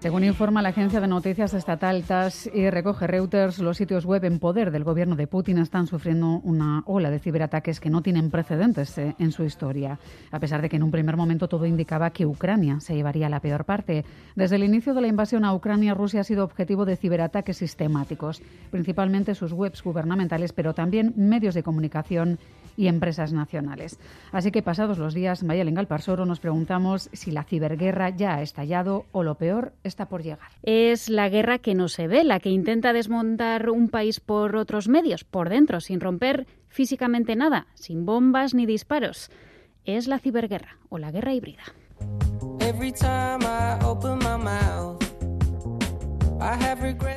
Según informa la agencia de noticias estatal TAS y recoge Reuters, los sitios web en poder del gobierno de Putin están sufriendo una ola de ciberataques que no tienen precedentes eh, en su historia, a pesar de que en un primer momento todo indicaba que Ucrania se llevaría la peor parte. Desde el inicio de la invasión a Ucrania, Rusia ha sido objetivo de ciberataques sistemáticos, principalmente sus webs gubernamentales, pero también medios de comunicación y empresas nacionales. Así que pasados los días, Mayelen Galparsoro nos preguntamos si la ciberguerra ya ha estallado o lo peor está por llegar. Es la guerra que no se ve, la que intenta desmontar un país por otros medios, por dentro, sin romper físicamente nada, sin bombas ni disparos. Es la ciberguerra o la guerra híbrida.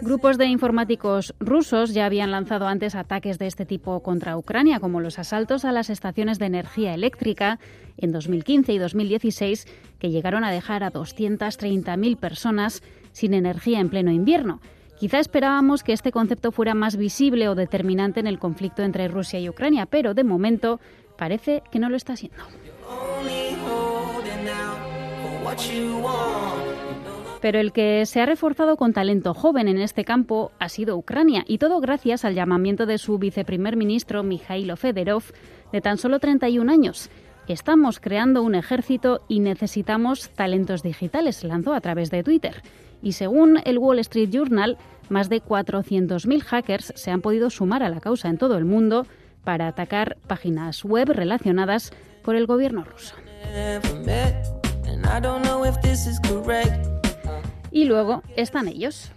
Grupos de informáticos rusos ya habían lanzado antes ataques de este tipo contra Ucrania, como los asaltos a las estaciones de energía eléctrica en 2015 y 2016, que llegaron a dejar a 230.000 personas sin energía en pleno invierno. Quizá esperábamos que este concepto fuera más visible o determinante en el conflicto entre Rusia y Ucrania, pero de momento parece que no lo está siendo. Pero el que se ha reforzado con talento joven en este campo ha sido Ucrania, y todo gracias al llamamiento de su viceprimer ministro Mikhailo Federov, de tan solo 31 años. Estamos creando un ejército y necesitamos talentos digitales, lanzó a través de Twitter. Y según el Wall Street Journal, más de 400.000 hackers se han podido sumar a la causa en todo el mundo para atacar páginas web relacionadas con el gobierno ruso. Y luego están ellos.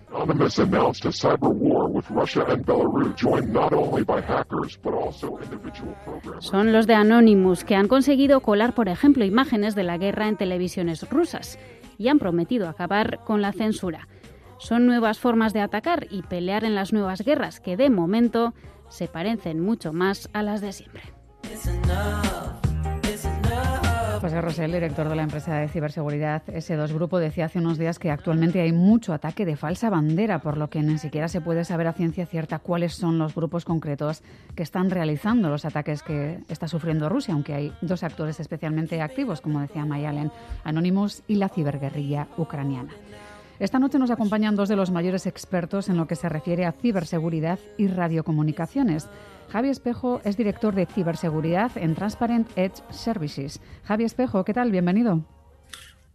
Son los de Anonymous que han conseguido colar, por ejemplo, imágenes de la guerra en televisiones rusas y han prometido acabar con la censura. Son nuevas formas de atacar y pelear en las nuevas guerras que de momento se parecen mucho más a las de siempre. José Rosell, director de la empresa de ciberseguridad S2 Grupo, decía hace unos días que actualmente hay mucho ataque de falsa bandera, por lo que ni siquiera se puede saber a ciencia cierta cuáles son los grupos concretos que están realizando los ataques que está sufriendo Rusia, aunque hay dos actores especialmente activos, como decía Mayalen, Anonymous y la ciberguerrilla ucraniana. Esta noche nos acompañan dos de los mayores expertos en lo que se refiere a ciberseguridad y radiocomunicaciones. Javi Espejo es director de ciberseguridad en Transparent Edge Services. Javi Espejo, ¿qué tal? Bienvenido.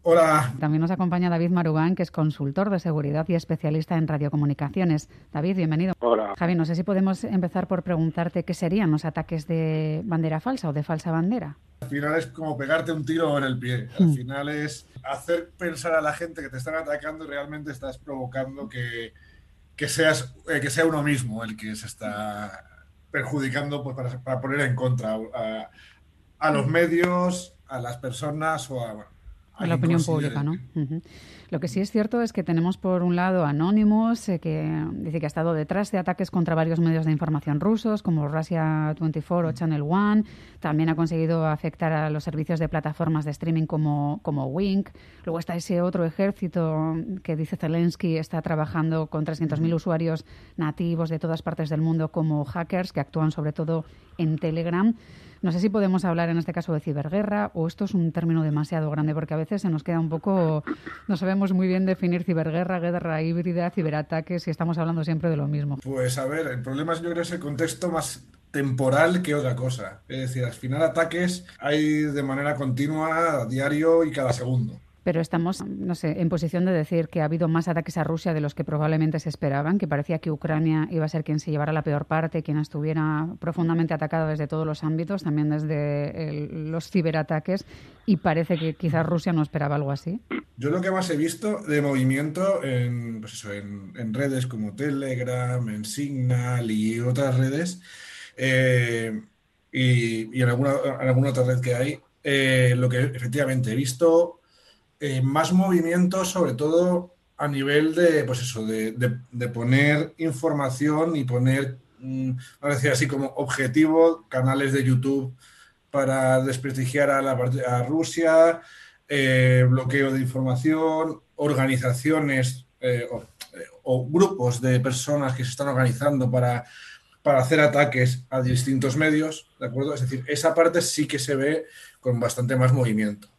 Hola. También nos acompaña David Marubán, que es consultor de seguridad y especialista en radiocomunicaciones. David, bienvenido. Hola. Javi, no sé si podemos empezar por preguntarte qué serían los ataques de bandera falsa o de falsa bandera. Al final es como pegarte un tiro en el pie. Al hmm. final es hacer pensar a la gente que te están atacando y realmente estás provocando que, seas, eh, que sea uno mismo el que se está perjudicando pues, para, poner en contra a, los medios, a las personas o a, a la opinión pública, ¿no? Lo que sí es cierto es que tenemos por un lado Anonymous, eh, que dice que ha estado detrás de ataques contra varios medios de información rusos, como Russia 24 o Channel One. También ha conseguido afectar a los servicios de plataformas de streaming como, como Wink. Luego está ese otro ejército que dice Zelensky está trabajando con 300.000 usuarios nativos de todas partes del mundo como hackers que actúan sobre todo en Telegram. No sé si podemos hablar en este caso de ciberguerra o esto es un término demasiado grande porque a veces se nos queda un poco, no sabemos muy bien definir ciberguerra, guerra híbrida, ciberataques y estamos hablando siempre de lo mismo. Pues a ver, el problema es yo creo es el contexto más temporal que otra cosa. Es decir, al final ataques hay de manera continua, diario y cada segundo pero estamos, no sé, en posición de decir que ha habido más ataques a Rusia de los que probablemente se esperaban, que parecía que Ucrania iba a ser quien se llevara la peor parte, quien estuviera profundamente atacado desde todos los ámbitos, también desde los ciberataques, y parece que quizás Rusia no esperaba algo así. Yo lo que más he visto de movimiento en, pues en, redes como Telegram, en Signal y otras redes, eh, y, en, alguna, alguna otra red que hay, eh, lo que efectivamente he visto eh, más movimiento, sobre todo a nivel de, pues eso, de, poner información y poner, mm, decir así como objetivo, canales de YouTube para desprestigiar a, la, a Rusia, eh, bloqueo de información, organizaciones eh, o, grupos de personas que se están organizando para, para hacer ataques a distintos medios, ¿de acuerdo? Es decir, esa parte sí que se ve con bastante más movimiento.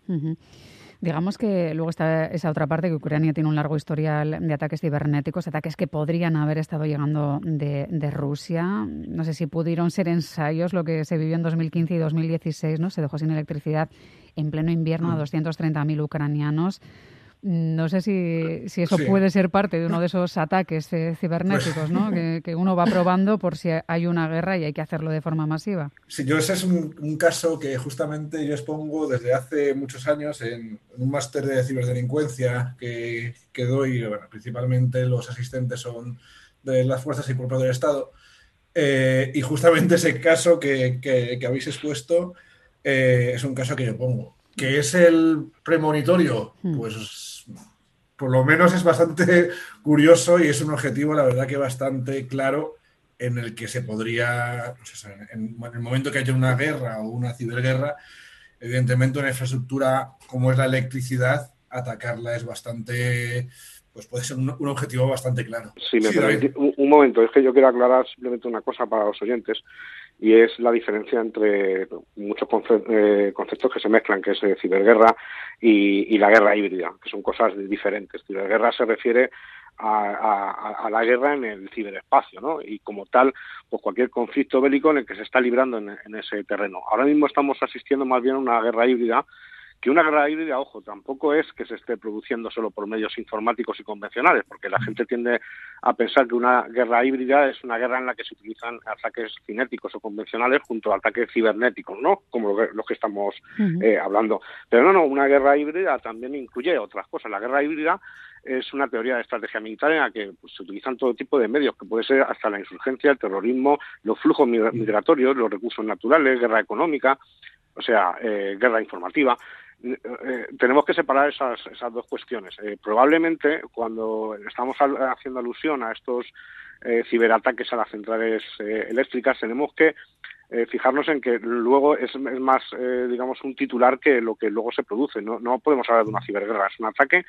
Digamos que luego está esa otra parte que Ucrania tiene un largo historial de ataques cibernéticos, ataques que podrían haber estado llegando de, Rusia. No sé si pudieron ser ensayos lo que se vivió en 2015 y 2016, ¿no? Se dejó sin electricidad en pleno invierno a 230.000 mm. ucranianos. No sé si, si eso puede ser parte de uno de esos ataques eh, cibernéticos, ¿no? que, uno va probando por si hay una guerra y hay que hacerlo de forma masiva. Sí, yo ese es un, caso que justamente yo expongo desde hace muchos años en, un máster de ciberdelincuencia que, que doy, bueno, principalmente los asistentes son de las fuerzas y cuerpos del Estado. Eh, y justamente ese caso que, que, habéis expuesto eh, es un caso que yo pongo. ¿Que es el premonitorio? Hmm. Pues por lo menos es bastante curioso y es un objetivo, la verdad, que bastante claro en el que se podría, pues en, el momento que haya una guerra o una ciberguerra, evidentemente una infraestructura como es la electricidad, atacarla es bastante, pues puede ser un, objetivo bastante claro. Sí, me un, momento, es que yo quiero aclarar simplemente una cosa para los oyentes y es la diferencia entre muchos eh, conceptos que se mezclan, que es eh, ciberguerra y, la guerra híbrida, que son cosas diferentes. Ciberguerra se refiere a, la guerra en el ciberespacio, ¿no? Y como tal, pues cualquier conflicto bélico en el que se está librando en ese terreno. Ahora mismo estamos asistiendo más bien a una guerra híbrida que una guerra híbrida, ojo, tampoco es que se esté produciendo solo por medios informáticos y convencionales, porque la gente tiende a pensar que una guerra híbrida es una guerra en la que se utilizan ataques cinéticos o convencionales junto a ataques cibernéticos, ¿no? Como los que estamos eh, hablando. Pero no, no, una guerra híbrida también incluye otras cosas. La guerra híbrida es una teoría de estrategia militar en la que pues, se utilizan todo tipo de medios, que puede ser hasta la insurgencia, el terrorismo, los flujos migratorios, los recursos naturales, guerra económica, o sea, eh, guerra informativa. Eh, tenemos que separar esas, esas dos cuestiones. Eh, probablemente cuando estamos haciendo alusión a estos eh, ciberataques a las centrales eléctricas, tenemos que fijarnos en que luego es, más, digamos, un titular que lo que luego se produce. No, no podemos hablar de una ciberguerra, es un ataque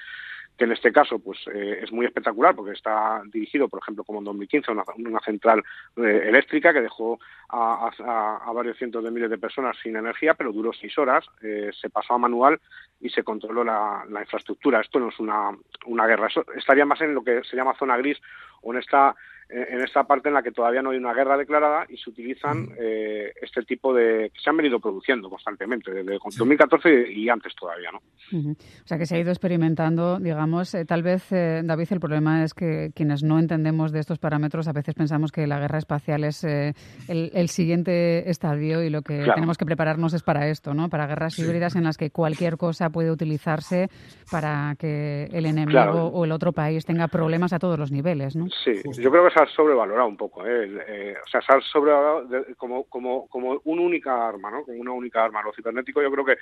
que en este caso pues eh, es muy espectacular porque está dirigido, por ejemplo, como en 2015, una, una central eh, eléctrica que dejó a, varios cientos de miles de personas sin energía, pero duró seis horas, eh, se pasó a manual y se controló la, infraestructura. Esto no es una, una guerra, estaría más en lo que se llama zona gris o en esta en esta parte en la que todavía no hay una guerra declarada y se utilizan eh, este tipo de que se han venido produciendo constantemente desde 2014 y antes todavía, ¿no? O sea que se ha ido experimentando, digamos, eh, tal vez eh, David el problema es que quienes no entendemos de estos parámetros a veces pensamos que la guerra espacial es el, siguiente estadio y lo que tenemos que prepararnos es para esto, ¿no? Para guerras híbridas en las que cualquier cosa puede utilizarse para que el enemigo o el otro país tenga problemas a todos los niveles, ¿no? Sí, yo creo que sobrevalorado un poco, ¿eh? Eh, o sea, se ha sobrevalorado como, como, como una única arma, ¿no? Como una única arma. Lo cibernético yo creo que,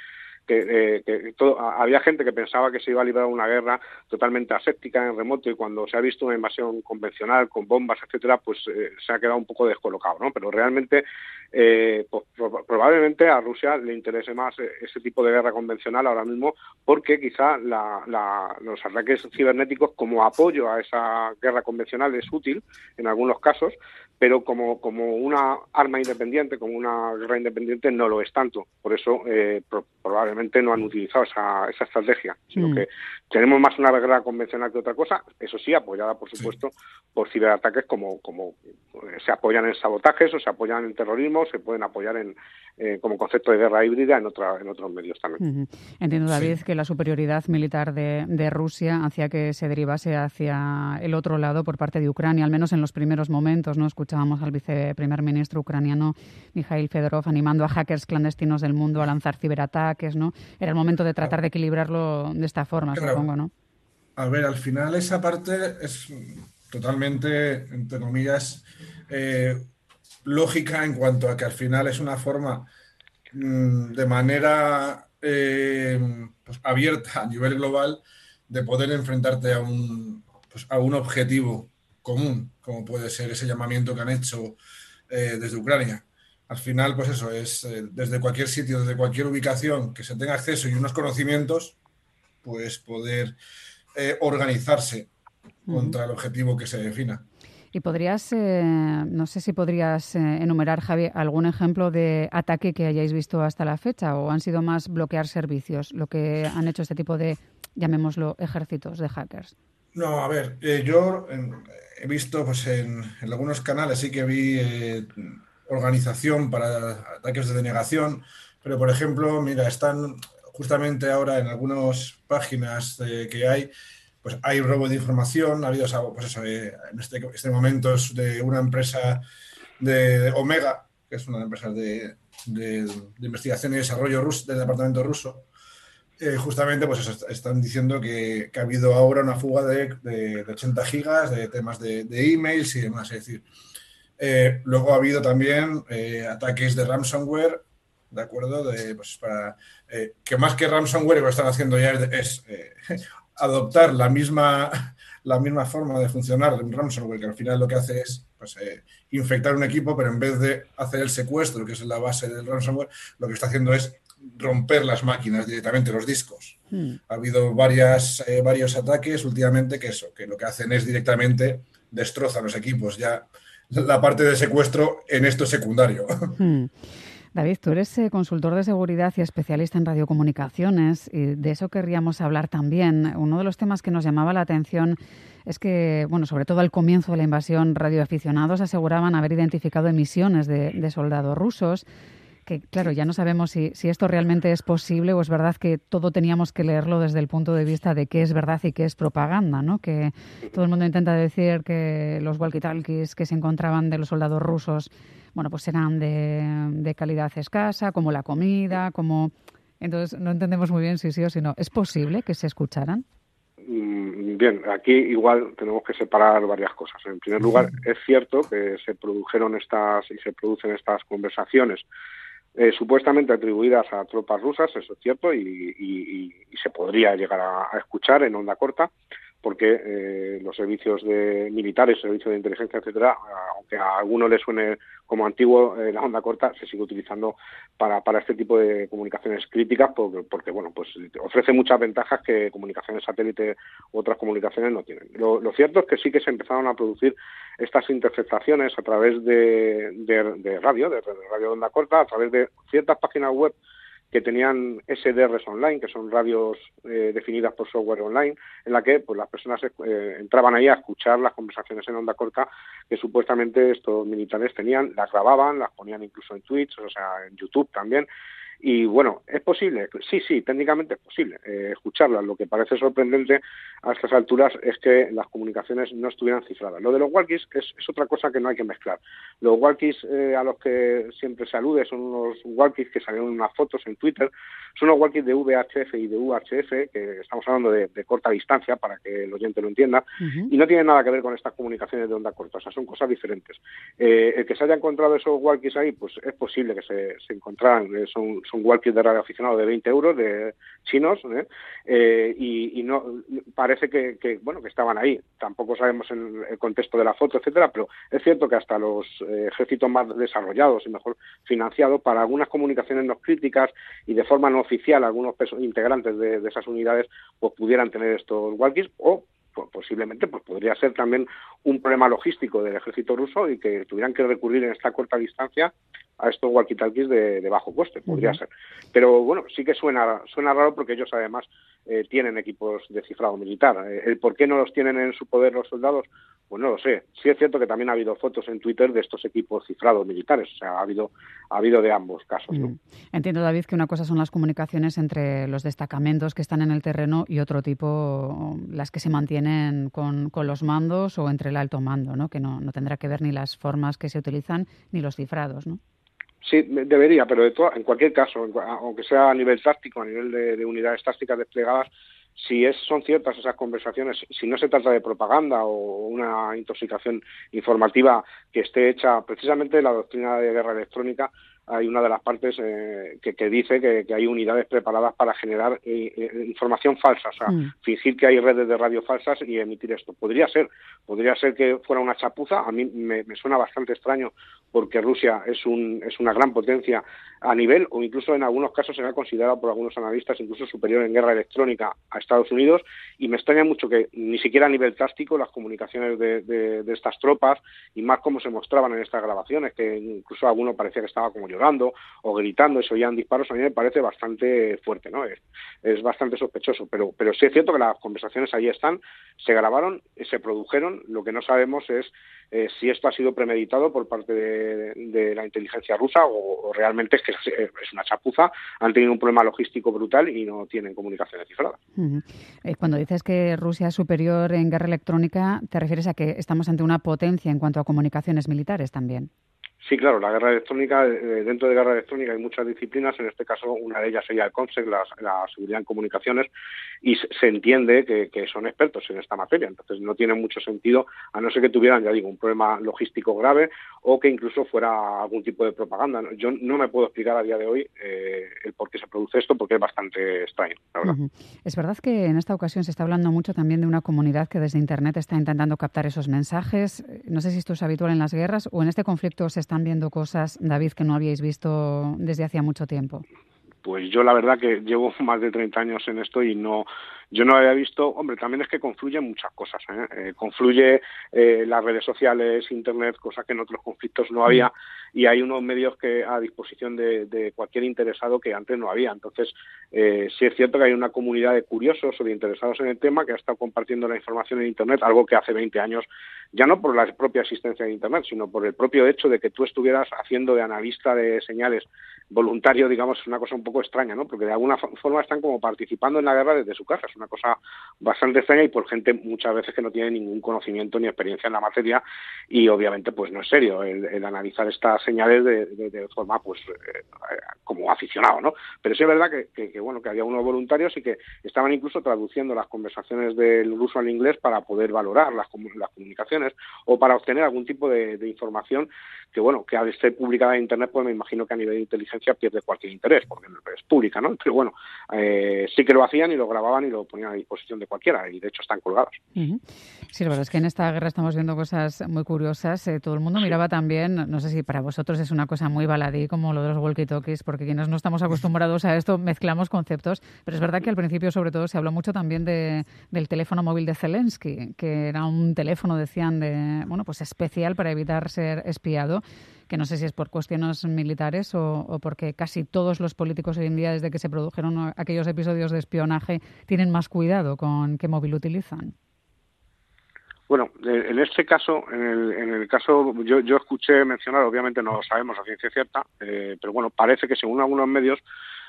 que, eh, había gente que pensaba que se iba a librar una guerra totalmente aséptica en remoto y cuando se ha visto una invasión convencional con bombas, etcétera, pues se ha quedado un poco descolocado, ¿no? Pero realmente, pues, probablemente a Rusia le interese más ese tipo de guerra convencional ahora mismo porque quizá los ataques cibernéticos como apoyo a esa guerra convencional es útil en algunos casos, pero como, como una arma independiente, como una guerra independiente, no lo es tanto. Por eso eh, probablemente no han utilizado esa, esa estrategia, sino mm. que tenemos más una guerra convencional que otra cosa, eso sí, apoyada, por supuesto, por ciberataques como, como eh, se apoyan en sabotajes o se apoyan en terrorismo, se pueden apoyar en, eh, como concepto de guerra híbrida en, otra, en otros medios también. Entiendo, David, que la superioridad militar de, de Rusia hacía que se derivase hacia el otro lado por parte de Ucrania, al menos en los primeros momentos, ¿no? Escuchábamos al viceprimer ministro ucraniano Mikhail Fedorov animando a hackers clandestinos del mundo a lanzar ciberataques, ¿no? Era el momento de tratar de equilibrarlo de esta forma, supongo, ¿no? A ver, al final esa parte es totalmente, entre comillas, eh, lógica en cuanto a que al final es una forma mm, de manera eh, pues, abierta a nivel global de poder enfrentarte a un, pues, a un objetivo común, como puede ser ese llamamiento que han hecho eh, desde Ucrania. al final, pues eso, es eh, desde cualquier sitio, desde cualquier ubicación que se tenga acceso y unos conocimientos, pues poder organizarse contra el objetivo que se defina. Y podrías, eh, no sé si podrías enumerar, Javi, algún ejemplo de ataque que hayáis visto hasta la fecha o han sido más bloquear servicios, lo que han hecho este tipo de, llamémoslo, ejércitos de hackers. No, a ver, yo he visto pues en, en, algunos canales sí que vi organización para ataques de denegación, pero por ejemplo, mira, están justamente ahora en algunas páginas que hay, pues hay robo de información, ha habido, pues eh, en este, este, momento es de una empresa de Omega, que es una empresa de, de, investigación y desarrollo ruso, del departamento ruso, eh, justamente pues están diciendo que, que, ha habido ahora una fuga de, de 80 gigas de temas de, emails y demás. Es decir, eh, luego ha habido también ataques de ransomware, ¿de acuerdo? De, pues, para, que más que ransomware lo están haciendo ya es, adoptar la misma, la misma forma de funcionar de un ransomware, que al final lo que hace es pues, infectar un equipo, pero en vez de hacer el secuestro, que es la base del ransomware, lo que está haciendo es romper las máquinas directamente, los discos. Hmm. Ha habido varias, varios ataques últimamente que eso, que lo que hacen es directamente destrozan los equipos. Ya la parte de secuestro en esto secundario. Hmm. David, tú eres eh, consultor de seguridad y especialista en radiocomunicaciones y de eso querríamos hablar también. Uno de los temas que nos llamaba la atención es que, bueno, sobre todo al comienzo de la invasión, radioaficionados aseguraban haber identificado emisiones de soldados rusos que claro, ya no sabemos si, si, esto realmente es posible o es verdad que todo teníamos que leerlo desde el punto de vista de qué es verdad y qué es propaganda, ¿no? Que todo el mundo intenta decir que los walkie-talkies que se encontraban de los soldados rusos, bueno, pues eran de, de calidad escasa, como la comida, como... Entonces no entendemos muy bien si sí o si no. ¿Es posible que se escucharan? Mm, bien, aquí igual tenemos que separar varias cosas. En primer lugar, es cierto que se produjeron estas y se producen estas conversaciones eh, supuestamente atribuidas a tropas rusas, eso es cierto, y, se podría llegar a, escuchar en onda corta, porque eh, los servicios de militares, servicios de inteligencia, etcétera, aunque a algunos les suene como antiguo, eh, la onda corta se sigue utilizando para, para este tipo de comunicaciones críticas porque, bueno, pues ofrece muchas ventajas que comunicaciones satélite u otras comunicaciones no tienen. Lo, cierto es que sí que se empezaron a producir estas interceptaciones a través de, de, radio, de radio de onda corta, a través de ciertas páginas web que tenían SDRs online, que son radios eh, definidas por software online, en la que pues, las personas eh, entraban ahí a escuchar las conversaciones en onda corta que supuestamente estos militares tenían, las grababan, las ponían incluso en Twitch, o sea, en YouTube también, y bueno, ¿es posible? Sí, sí, técnicamente es posible eh, escucharlas. Lo que parece sorprendente a estas alturas es que las comunicaciones no estuvieran cifradas. Lo de los walkies es, otra cosa que no hay que mezclar. Los walkies eh, a los que siempre se alude son unos walkies que salieron unas fotos en Twitter. Son unos walkies de VHF y de UHF, que estamos hablando de, corta distancia para que el oyente lo entienda, y no tienen nada que ver con estas comunicaciones de onda corta, o sea, son cosas diferentes. Eh, el que se haya encontrado esos walkies ahí, pues es posible que se, se encontraran, son un walkie de radio aficionado de 20 euros de chinos ¿eh? Eh, y, no parece que, bueno que estaban ahí tampoco sabemos el, el, contexto de la foto etcétera pero es cierto que hasta los eh, ejércitos más desarrollados y mejor financiados para algunas comunicaciones no críticas y de forma no oficial algunos integrantes de, de esas unidades pues pudieran tener estos walkies o posiblemente pues podría ser también un problema logístico del ejército ruso y que tuvieran que recurrir en esta corta distancia a estos walkie-talkies de, bajo coste, podría ser. Pero bueno, sí que suena, suena raro porque ellos además eh, tienen equipos de cifrado militar. Eh, el por qué no los tienen en su poder los soldados, pues no lo sé. Sí es cierto que también ha habido fotos en Twitter de estos equipos cifrados militares, o sea, ha habido, ha habido de ambos casos. Mm. Entiendo, David, que una cosa son las comunicaciones entre los destacamentos que están en el terreno y otro tipo, las que se mantienen con, con los mandos o entre el alto mando, ¿no? que no, no tendrá que ver ni las formas que se utilizan ni los cifrados, ¿no? Sí, debería, pero de en cualquier caso, aunque sea a nivel táctico, a nivel de, unidades tácticas desplegadas, si es, son ciertas esas conversaciones, si no se trata de propaganda o una intoxicación informativa que esté hecha precisamente la doctrina de guerra electrónica, hay una de las partes eh, que, dice que, hay unidades preparadas para generar eh, eh, información falsa, o sea, mm. fingir que hay redes de radio falsas y emitir esto. Podría ser, podría ser que fuera una chapuza, a mí me, suena bastante extraño porque Rusia es, un, es una gran potencia a nivel, o incluso en algunos casos se ha considerado por algunos analistas incluso superior en guerra electrónica a Estados Unidos, y me extraña mucho que ni siquiera a nivel táctico las comunicaciones de, de estas tropas, y más como se mostraban en estas grabaciones, que incluso alguno parecía que estaba como o gritando y se oían disparos, a mí me parece bastante fuerte, ¿no? Es, es bastante sospechoso, pero, pero sí es cierto que las conversaciones ahí están, se grabaron, se produjeron, lo que no sabemos es eh, si esto ha sido premeditado por parte de, la inteligencia rusa o, realmente es que es, una chapuza, han tenido un problema logístico brutal y no tienen comunicaciones cifradas. Eh, cuando dices que Rusia es superior en guerra electrónica, ¿te refieres a que estamos ante una potencia en cuanto a comunicaciones militares también? Sí, claro, la guerra electrónica, eh, dentro de guerra electrónica hay muchas disciplinas, en este caso una de ellas sería el CONSEC, la, seguridad en comunicaciones, y se, entiende que, son expertos en esta materia, entonces no tiene mucho sentido, a no ser que tuvieran, ya digo, un problema logístico grave o que incluso fuera algún tipo de propaganda. Yo no me puedo explicar a día de hoy eh, el por qué se produce esto, porque es bastante extraño, la verdad. Es verdad que en esta ocasión se está hablando mucho también de una comunidad que desde Internet está intentando captar esos mensajes. No sé si esto es habitual en las guerras o en este conflicto se están viendo cosas, David, que no habíais visto desde hacía mucho tiempo? Pues yo la verdad que llevo más de 30 años en esto y no, yo no había visto, hombre, también es que confluyen muchas cosas. ¿eh? eh confluye eh, las redes sociales, Internet, cosas que en otros conflictos no había, y hay unos medios que a disposición de, cualquier interesado que antes no había. Entonces, eh, sí es cierto que hay una comunidad de curiosos o de interesados en el tema que ha estado compartiendo la información en Internet, algo que hace 20 años, ya no por la propia existencia de Internet, sino por el propio hecho de que tú estuvieras haciendo de analista de señales voluntario, digamos, es una cosa un poco extraña, ¿no? Porque de alguna forma están como participando en la guerra desde su casa una cosa bastante extraña y por gente muchas veces que no tiene ningún conocimiento ni experiencia en la materia y obviamente pues no es serio el, analizar estas señales de, forma pues eh, como aficionado, ¿no? Pero sí es verdad que, bueno que había unos voluntarios y que estaban incluso traduciendo las conversaciones del ruso al inglés para poder valorar las, las comunicaciones o para obtener algún tipo de, información que bueno que al ser publicada en internet pues me imagino que a nivel de inteligencia pierde cualquier interés porque es pública, ¿no? Pero bueno eh, sí que lo hacían y lo grababan y lo ponían a disposición de cualquiera y de hecho están colgados. Sí, la verdad es que en esta guerra estamos viendo cosas muy curiosas. Eh, todo el mundo miraba también, no sé si para vosotros es una cosa muy baladí como lo de los walkie-talkies, porque quienes no estamos acostumbrados a esto mezclamos conceptos, pero es verdad que al principio sobre todo se habló mucho también de, del teléfono móvil de Zelensky, que era un teléfono, decían, de bueno pues especial para evitar ser espiado que no sé si es por cuestiones militares o, porque casi todos los políticos hoy en día, desde que se produjeron aquellos episodios de espionaje, tienen más cuidado con qué móvil utilizan. Bueno, en este caso, en el, en el caso, yo, yo escuché mencionar, obviamente no lo sabemos a ciencia cierta, eh, pero bueno, parece que según algunos medios,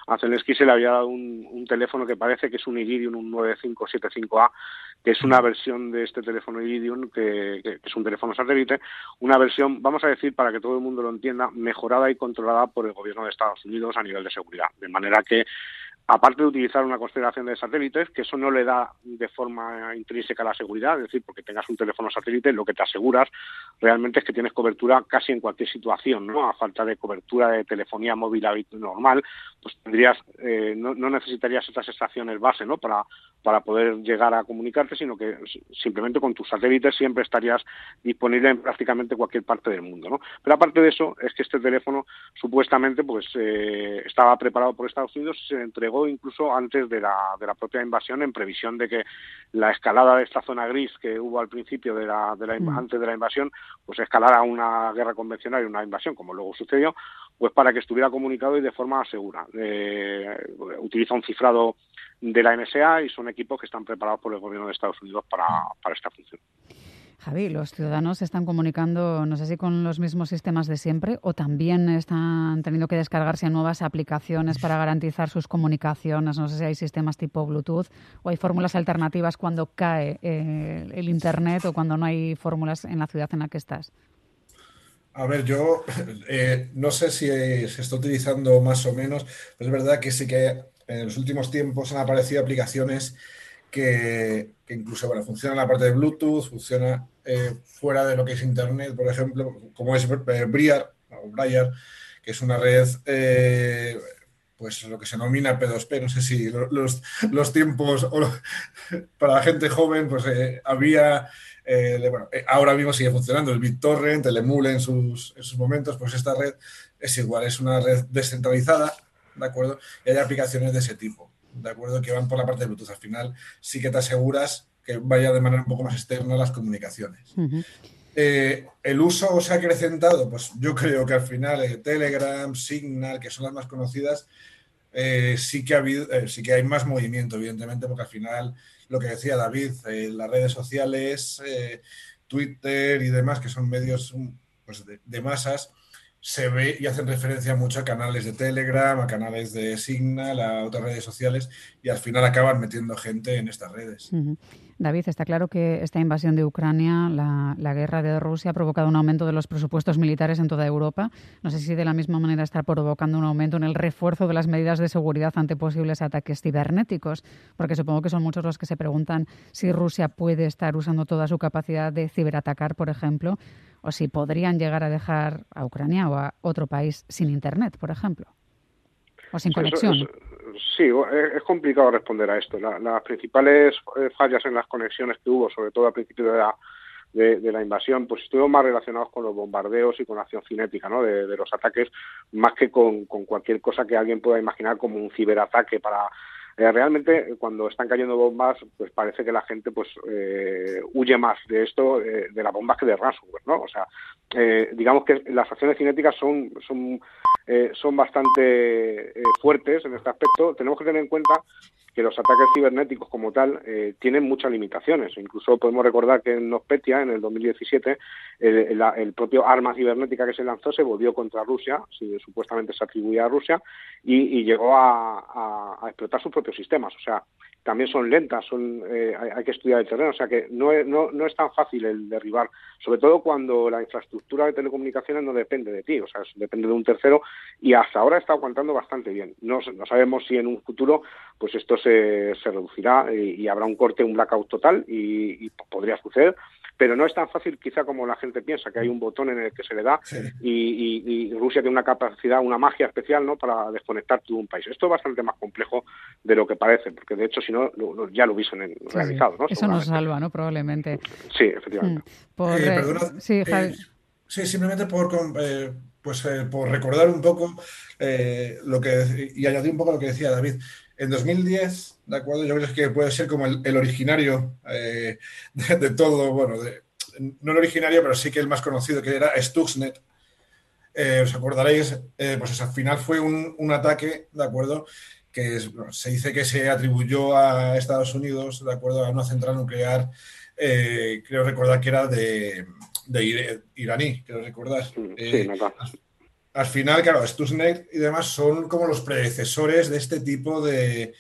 a Zelensky se le había dado un, teléfono que parece que es un Iridium, un 9575A, que es una versión de este teléfono Iridium, que, es un teléfono satélite, una versión, vamos a decir, para que todo el mundo lo entienda, mejorada y controlada por el gobierno de Estados Unidos a nivel de seguridad. De manera que aparte de utilizar una constelación de satélites, que eso no le da de forma intrínseca la seguridad, es decir, porque tengas un teléfono satélite, lo que te aseguras realmente es que tienes cobertura casi en cualquier situación, ¿no? A falta de cobertura de telefonía móvil normal, pues tendrías, eh, no, necesitarías estas estaciones base, ¿no? Para, para poder llegar a comunicarte, sino que simplemente con tus satélites siempre estarías disponible en prácticamente cualquier parte del mundo, ¿no? Pero aparte de eso, es que este teléfono supuestamente pues eh, estaba preparado por Estados Unidos y se entregó incluso antes de la, de la propia invasión en previsión de que la escalada de esta zona gris que hubo al principio de la, de la mm. antes de la invasión pues escalara a una guerra convencional y una invasión como luego sucedió pues para que estuviera comunicado y de forma segura eh, utiliza un cifrado de la NSA y son equipos que están preparados por el gobierno de Estados Unidos para, para esta función. Javi, los ciudadanos están comunicando, no sé si con los mismos sistemas de siempre o también están teniendo que descargarse nuevas aplicaciones para garantizar sus comunicaciones. No sé si hay sistemas tipo Bluetooth o hay fórmulas alternativas cuando cae eh, el Internet o cuando no hay fórmulas en la ciudad en la que estás. A ver, yo eh, no sé si se está utilizando más o menos, pero es verdad que sí que en los últimos tiempos han aparecido aplicaciones que, incluso bueno, funciona la parte de Bluetooth, funciona eh, fuera de lo que es Internet, por ejemplo, como es eh, Briar, o Briar que es una red, eh, pues lo que se denomina P2P, no sé si los, los tiempos para la gente joven, pues había, bueno, ahora mismo sigue funcionando el BitTorrent, el Emule en sus, en sus momentos, pues esta red es igual, es una red descentralizada, ¿de acuerdo? Y hay aplicaciones de ese tipo, ¿de acuerdo? Que van por la parte de Bluetooth. Al final sí que te aseguras que vaya de manera un poco más externa las comunicaciones. Eh, el uso se ha acrecentado, pues yo creo que al final eh, Telegram, Signal, que son las más conocidas, eh, sí, que ha habido, sí que hay más movimiento, evidentemente, porque al final, lo que decía David, las redes sociales, Twitter y demás, que son medios pues, de masas, se ve y hacen referencia mucho a canales de Telegram, a canales de Signal, a otras redes sociales y al final acaban metiendo gente en estas redes. David, está claro que esta invasión de Ucrania, la, guerra de Rusia, ha provocado un aumento de los presupuestos militares en toda Europa. No sé si de la misma manera está provocando un aumento en el refuerzo de las medidas de seguridad ante posibles ataques cibernéticos, porque supongo que son muchos los que se preguntan si Rusia puede estar usando toda su capacidad de ciberatacar, por ejemplo, o si podrían llegar a dejar a Ucrania o a otro país sin Internet, por ejemplo, o sin conexión. sí, es complicado responder a esto. las principales eh, fallas en las conexiones que hubo, sobre todo al principio de la, de, la invasión, pues estuvieron más relacionados con los bombardeos y con la acción cinética ¿no? de, los ataques, más que con, con, cualquier cosa que alguien pueda imaginar como un ciberataque para eh, realmente cuando están cayendo bombas, pues parece que la gente pues eh, huye más de esto, eh, de las bombas que de ransomware, ¿no? O sea, digamos que las acciones cinéticas son, son, son bastante fuertes en este aspecto. Tenemos que tener en cuenta que los ataques cibernéticos como tal eh, tienen muchas limitaciones. Incluso podemos recordar que en Nospetia, en el 2017, el, el, propio arma cibernética que se lanzó se volvió contra Rusia, si, supuestamente se atribuía a Rusia, y, llegó a, explotar sus propios sistemas. O sea, también son lentas, son, eh, hay, que estudiar el terreno, o sea que no es, no, no es tan fácil el derribar, sobre todo cuando la infraestructura de telecomunicaciones no depende de ti, o sea, depende de un tercero y hasta ahora está aguantando bastante bien. No, no sabemos si en un futuro pues esto se, se reducirá y, habrá un corte, un blackout total y, y podría suceder, pero no es tan fácil quizá como la gente piensa, que hay un botón en el que se le da y, Rusia tiene una capacidad, una magia especial ¿no? para desconectar todo un país. Esto es bastante más complejo de lo que parece, porque de hecho si no ya lo hubiesen realizado. ¿no? Eso nos salva, ¿no? Probablemente. Sí, efectivamente. Mm. Eh, sí, eh, sí, simplemente por... Eh, pues por recordar un poco lo que y añadir un poco lo que decía David. En 2010, ¿de acuerdo? Yo creo que puede ser como el, originario eh, de, todo, bueno, no el originario, pero sí que el más conocido, que era Stuxnet. Eh, os acordaréis, eh, pues al final fue un, ataque, ¿de acuerdo? Que se dice que se atribuyó a Estados Unidos, ¿de acuerdo? A una central nuclear, creo recordar que era de, iraní, creo recordar. Sí, al final, claro, Stuxnet y demás son como los predecesores de este tipo de,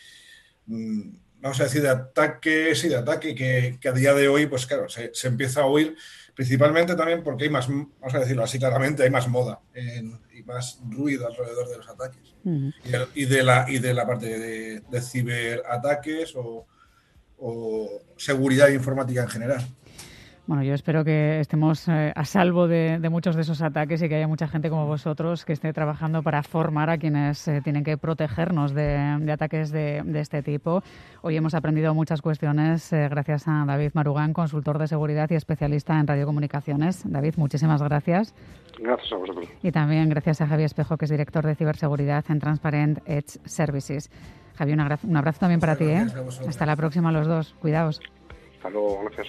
vamos a decir, de ataques y de ataque que, a día de hoy, pues claro, se, empieza a oír, principalmente también porque hay más, vamos a decirlo así claramente, hay más moda y más ruido alrededor de los ataques. y, de la, y de la parte de, ciberataques o seguridad informática en general. Bueno, yo espero que estemos eh, a salvo de, muchos de esos ataques y que haya mucha gente como vosotros que esté trabajando para formar a quienes eh, tienen que protegernos de, ataques de, este tipo. Hoy hemos aprendido muchas cuestiones eh, gracias a David Marugán, consultor de seguridad y especialista en radiocomunicaciones. David, muchísimas gracias. Gracias a vosotros. Y también gracias a Javier Espejo, que es director de ciberseguridad en Transparent Edge Services. Javier, un abrazo también para ti. Hasta la próxima los dos. Cuidaos. Hasta luego, gracias.